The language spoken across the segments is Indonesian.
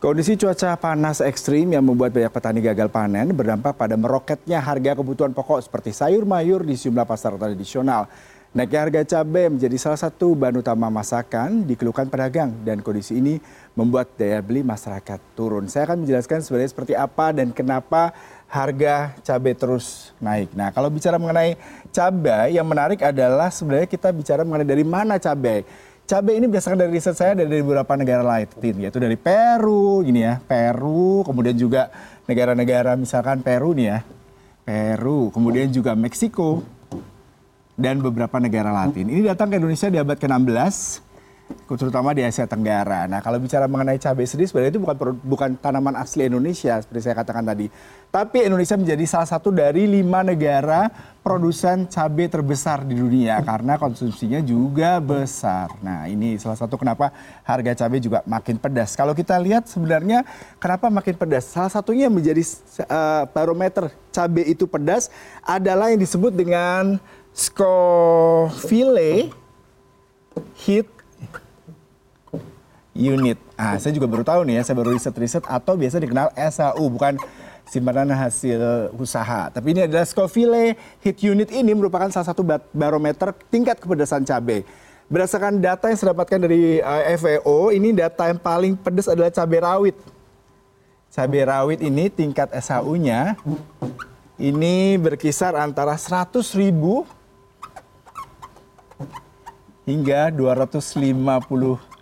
kondisi cuaca panas ekstrim yang membuat banyak petani gagal panen berdampak pada meroketnya harga kebutuhan pokok seperti sayur mayur di sejumlah pasar tradisional. Naiknya harga cabai menjadi salah satu bahan utama masakan dikeluhkan pedagang dan kondisi ini membuat daya beli masyarakat turun. Saya akan menjelaskan sebenarnya seperti apa dan kenapa harga cabai terus naik. Nah kalau bicara mengenai cabai yang menarik adalah sebenarnya kita bicara mengenai dari mana cabai cabai ini berdasarkan dari riset saya dari beberapa negara lain yaitu dari Peru gini ya Peru kemudian juga negara-negara misalkan Peru nih ya Peru kemudian juga Meksiko dan beberapa negara Latin. Ini datang ke Indonesia di abad ke-16 terutama di Asia Tenggara. Nah, kalau bicara mengenai cabai sendiri sebenarnya itu bukan bukan tanaman asli Indonesia seperti saya katakan tadi. Tapi Indonesia menjadi salah satu dari lima negara produsen cabai terbesar di dunia karena konsumsinya juga besar. Nah, ini salah satu kenapa harga cabai juga makin pedas. Kalau kita lihat sebenarnya kenapa makin pedas? Salah satunya menjadi uh, barometer cabai itu pedas adalah yang disebut dengan Scoville Heat unit. Ah, saya juga baru tahu nih ya, saya baru riset-riset atau biasa dikenal SAU, bukan simpanan hasil usaha. Tapi ini adalah Scoville Heat Unit ini merupakan salah satu barometer tingkat kepedasan cabai. Berdasarkan data yang saya dapatkan dari eh, FAO, ini data yang paling pedas adalah cabai rawit. Cabai rawit ini tingkat SAU-nya ini berkisar antara 100 ribu hingga 250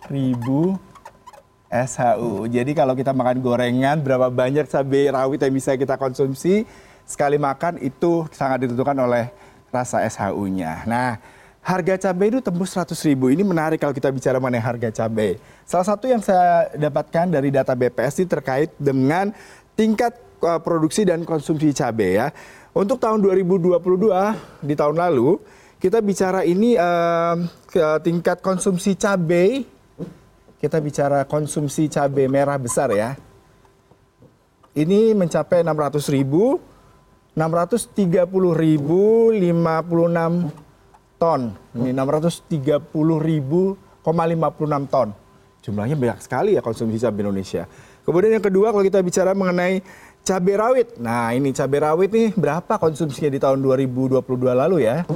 ribu SHU. Jadi kalau kita makan gorengan, berapa banyak cabai rawit yang bisa kita konsumsi, sekali makan itu sangat ditentukan oleh rasa SHU-nya. Nah, harga cabai itu tembus 100 ribu. Ini menarik kalau kita bicara mengenai harga cabai. Salah satu yang saya dapatkan dari data BPS ini terkait dengan tingkat uh, produksi dan konsumsi cabai ya. Untuk tahun 2022 di tahun lalu, kita bicara ini uh, tingkat konsumsi cabai kita bicara konsumsi cabai merah besar ya. Ini mencapai 600 ribu, 630 ribu 56 ton. Ini 630 ribu, 56 ton. Jumlahnya banyak sekali ya konsumsi cabai Indonesia. Kemudian yang kedua kalau kita bicara mengenai cabai rawit. Nah ini cabai rawit nih berapa konsumsinya di tahun 2022 lalu ya.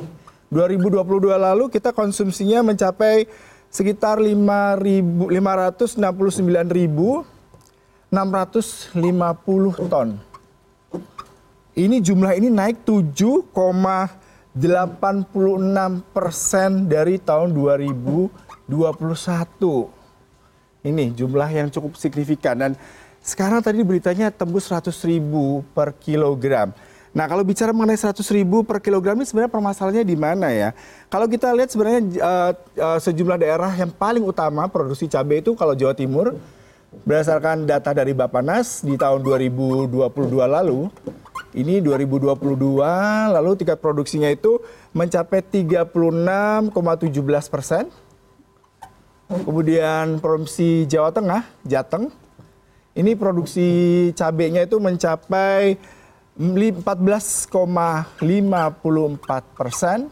2022 lalu kita konsumsinya mencapai sekitar 569.650 ton. Ini jumlah ini naik 7,86 persen dari tahun 2021. Ini jumlah yang cukup signifikan dan sekarang tadi beritanya tembus 100 ribu per kilogram. Nah kalau bicara mengenai 100 ribu per kilogram ini sebenarnya permasalahannya di mana ya? Kalau kita lihat sebenarnya uh, uh, sejumlah daerah yang paling utama produksi cabai itu kalau Jawa Timur berdasarkan data dari Bapanas di tahun 2022 lalu ini 2022 lalu tingkat produksinya itu mencapai 36,17 persen. Kemudian produksi Jawa Tengah, Jateng, ini produksi cabenya itu mencapai 14,54 persen.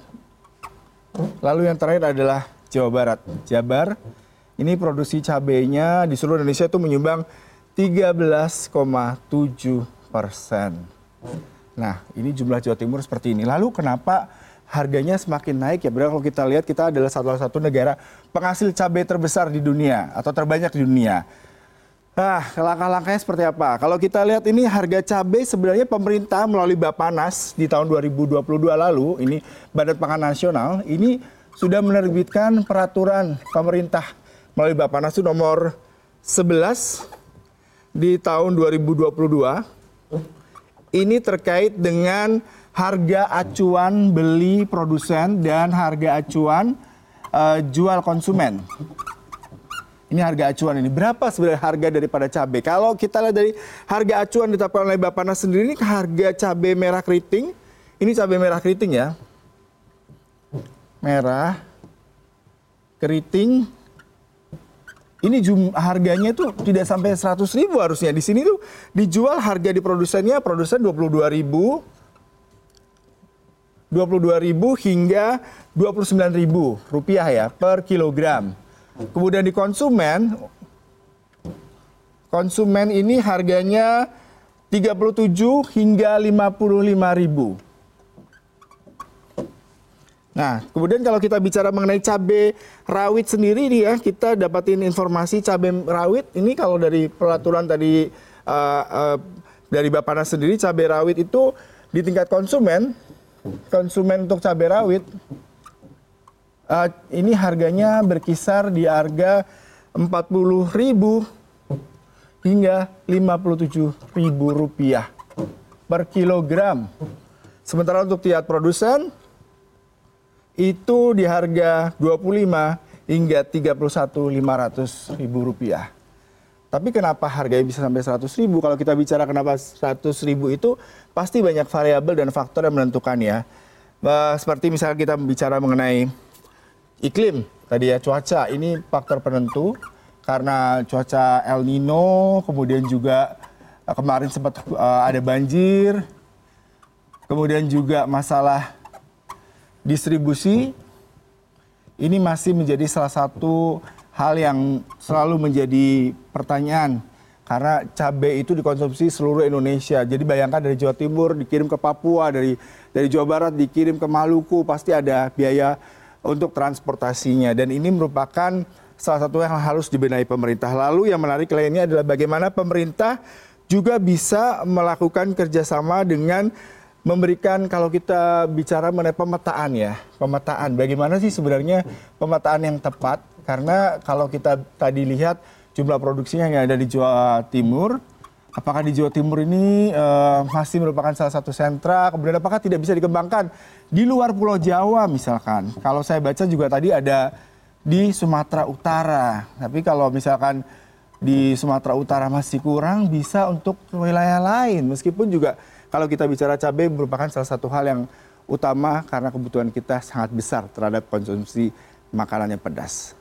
Lalu yang terakhir adalah Jawa Barat. Jabar, ini produksi cabainya di seluruh Indonesia itu menyumbang 13,7 persen. Nah, ini jumlah Jawa Timur seperti ini. Lalu kenapa harganya semakin naik ya? Berarti kalau kita lihat kita adalah salah satu negara penghasil cabai terbesar di dunia atau terbanyak di dunia. Nah, langkah-langkahnya seperti apa? Kalau kita lihat ini harga cabai sebenarnya pemerintah melalui Bapanas di tahun 2022 lalu, ini Badan Pangan Nasional, ini sudah menerbitkan peraturan pemerintah melalui Bapanas itu nomor 11 di tahun 2022. Ini terkait dengan harga acuan beli produsen dan harga acuan uh, jual konsumen. Ini harga acuan ini. Berapa sebenarnya harga daripada cabai? Kalau kita lihat dari harga acuan ditetapkan oleh Bapak Nas sendiri ini harga cabai merah keriting. Ini cabai merah keriting ya. Merah keriting ini jum, harganya itu tidak sampai 100 ribu harusnya. Di sini tuh dijual harga di produsennya, produsen 22 ribu, 22 ribu hingga 29 ribu rupiah ya per kilogram. Kemudian di konsumen, konsumen ini harganya 37 hingga 55 ribu. Nah, kemudian kalau kita bicara mengenai cabai rawit sendiri nih ya, kita dapatin informasi cabai rawit ini kalau dari peraturan tadi uh, uh, dari Bapanas sendiri cabai rawit itu di tingkat konsumen, konsumen untuk cabai rawit ini harganya berkisar di harga 40.000 hingga 57.000 rupiah per kilogram. Sementara untuk tiap produsen itu di harga 25 hingga 31.500 ribu rupiah. Tapi kenapa harganya bisa sampai 100 ribu? Kalau kita bicara kenapa 100 ribu itu pasti banyak variabel dan faktor yang menentukan ya. Seperti misalnya kita bicara mengenai iklim tadi ya cuaca ini faktor penentu karena cuaca El Nino kemudian juga eh, kemarin sempat uh, ada banjir kemudian juga masalah distribusi ini masih menjadi salah satu hal yang selalu menjadi pertanyaan karena cabai itu dikonsumsi seluruh Indonesia. Jadi bayangkan dari Jawa Timur dikirim ke Papua, dari dari Jawa Barat dikirim ke Maluku, pasti ada biaya untuk transportasinya dan ini merupakan salah satu yang harus dibenahi pemerintah. Lalu yang menarik lainnya adalah bagaimana pemerintah juga bisa melakukan kerjasama dengan memberikan kalau kita bicara mengenai pemetaan ya, pemetaan. Bagaimana sih sebenarnya pemetaan yang tepat? Karena kalau kita tadi lihat jumlah produksinya yang ada di Jawa Timur, apakah di Jawa Timur ini uh, masih merupakan salah satu sentra? Kemudian apakah tidak bisa dikembangkan di luar Pulau Jawa misalkan? Kalau saya baca juga tadi ada di Sumatera Utara. Tapi kalau misalkan di Sumatera Utara masih kurang, bisa untuk wilayah lain. Meskipun juga kalau kita bicara cabai merupakan salah satu hal yang utama karena kebutuhan kita sangat besar terhadap konsumsi makanan yang pedas.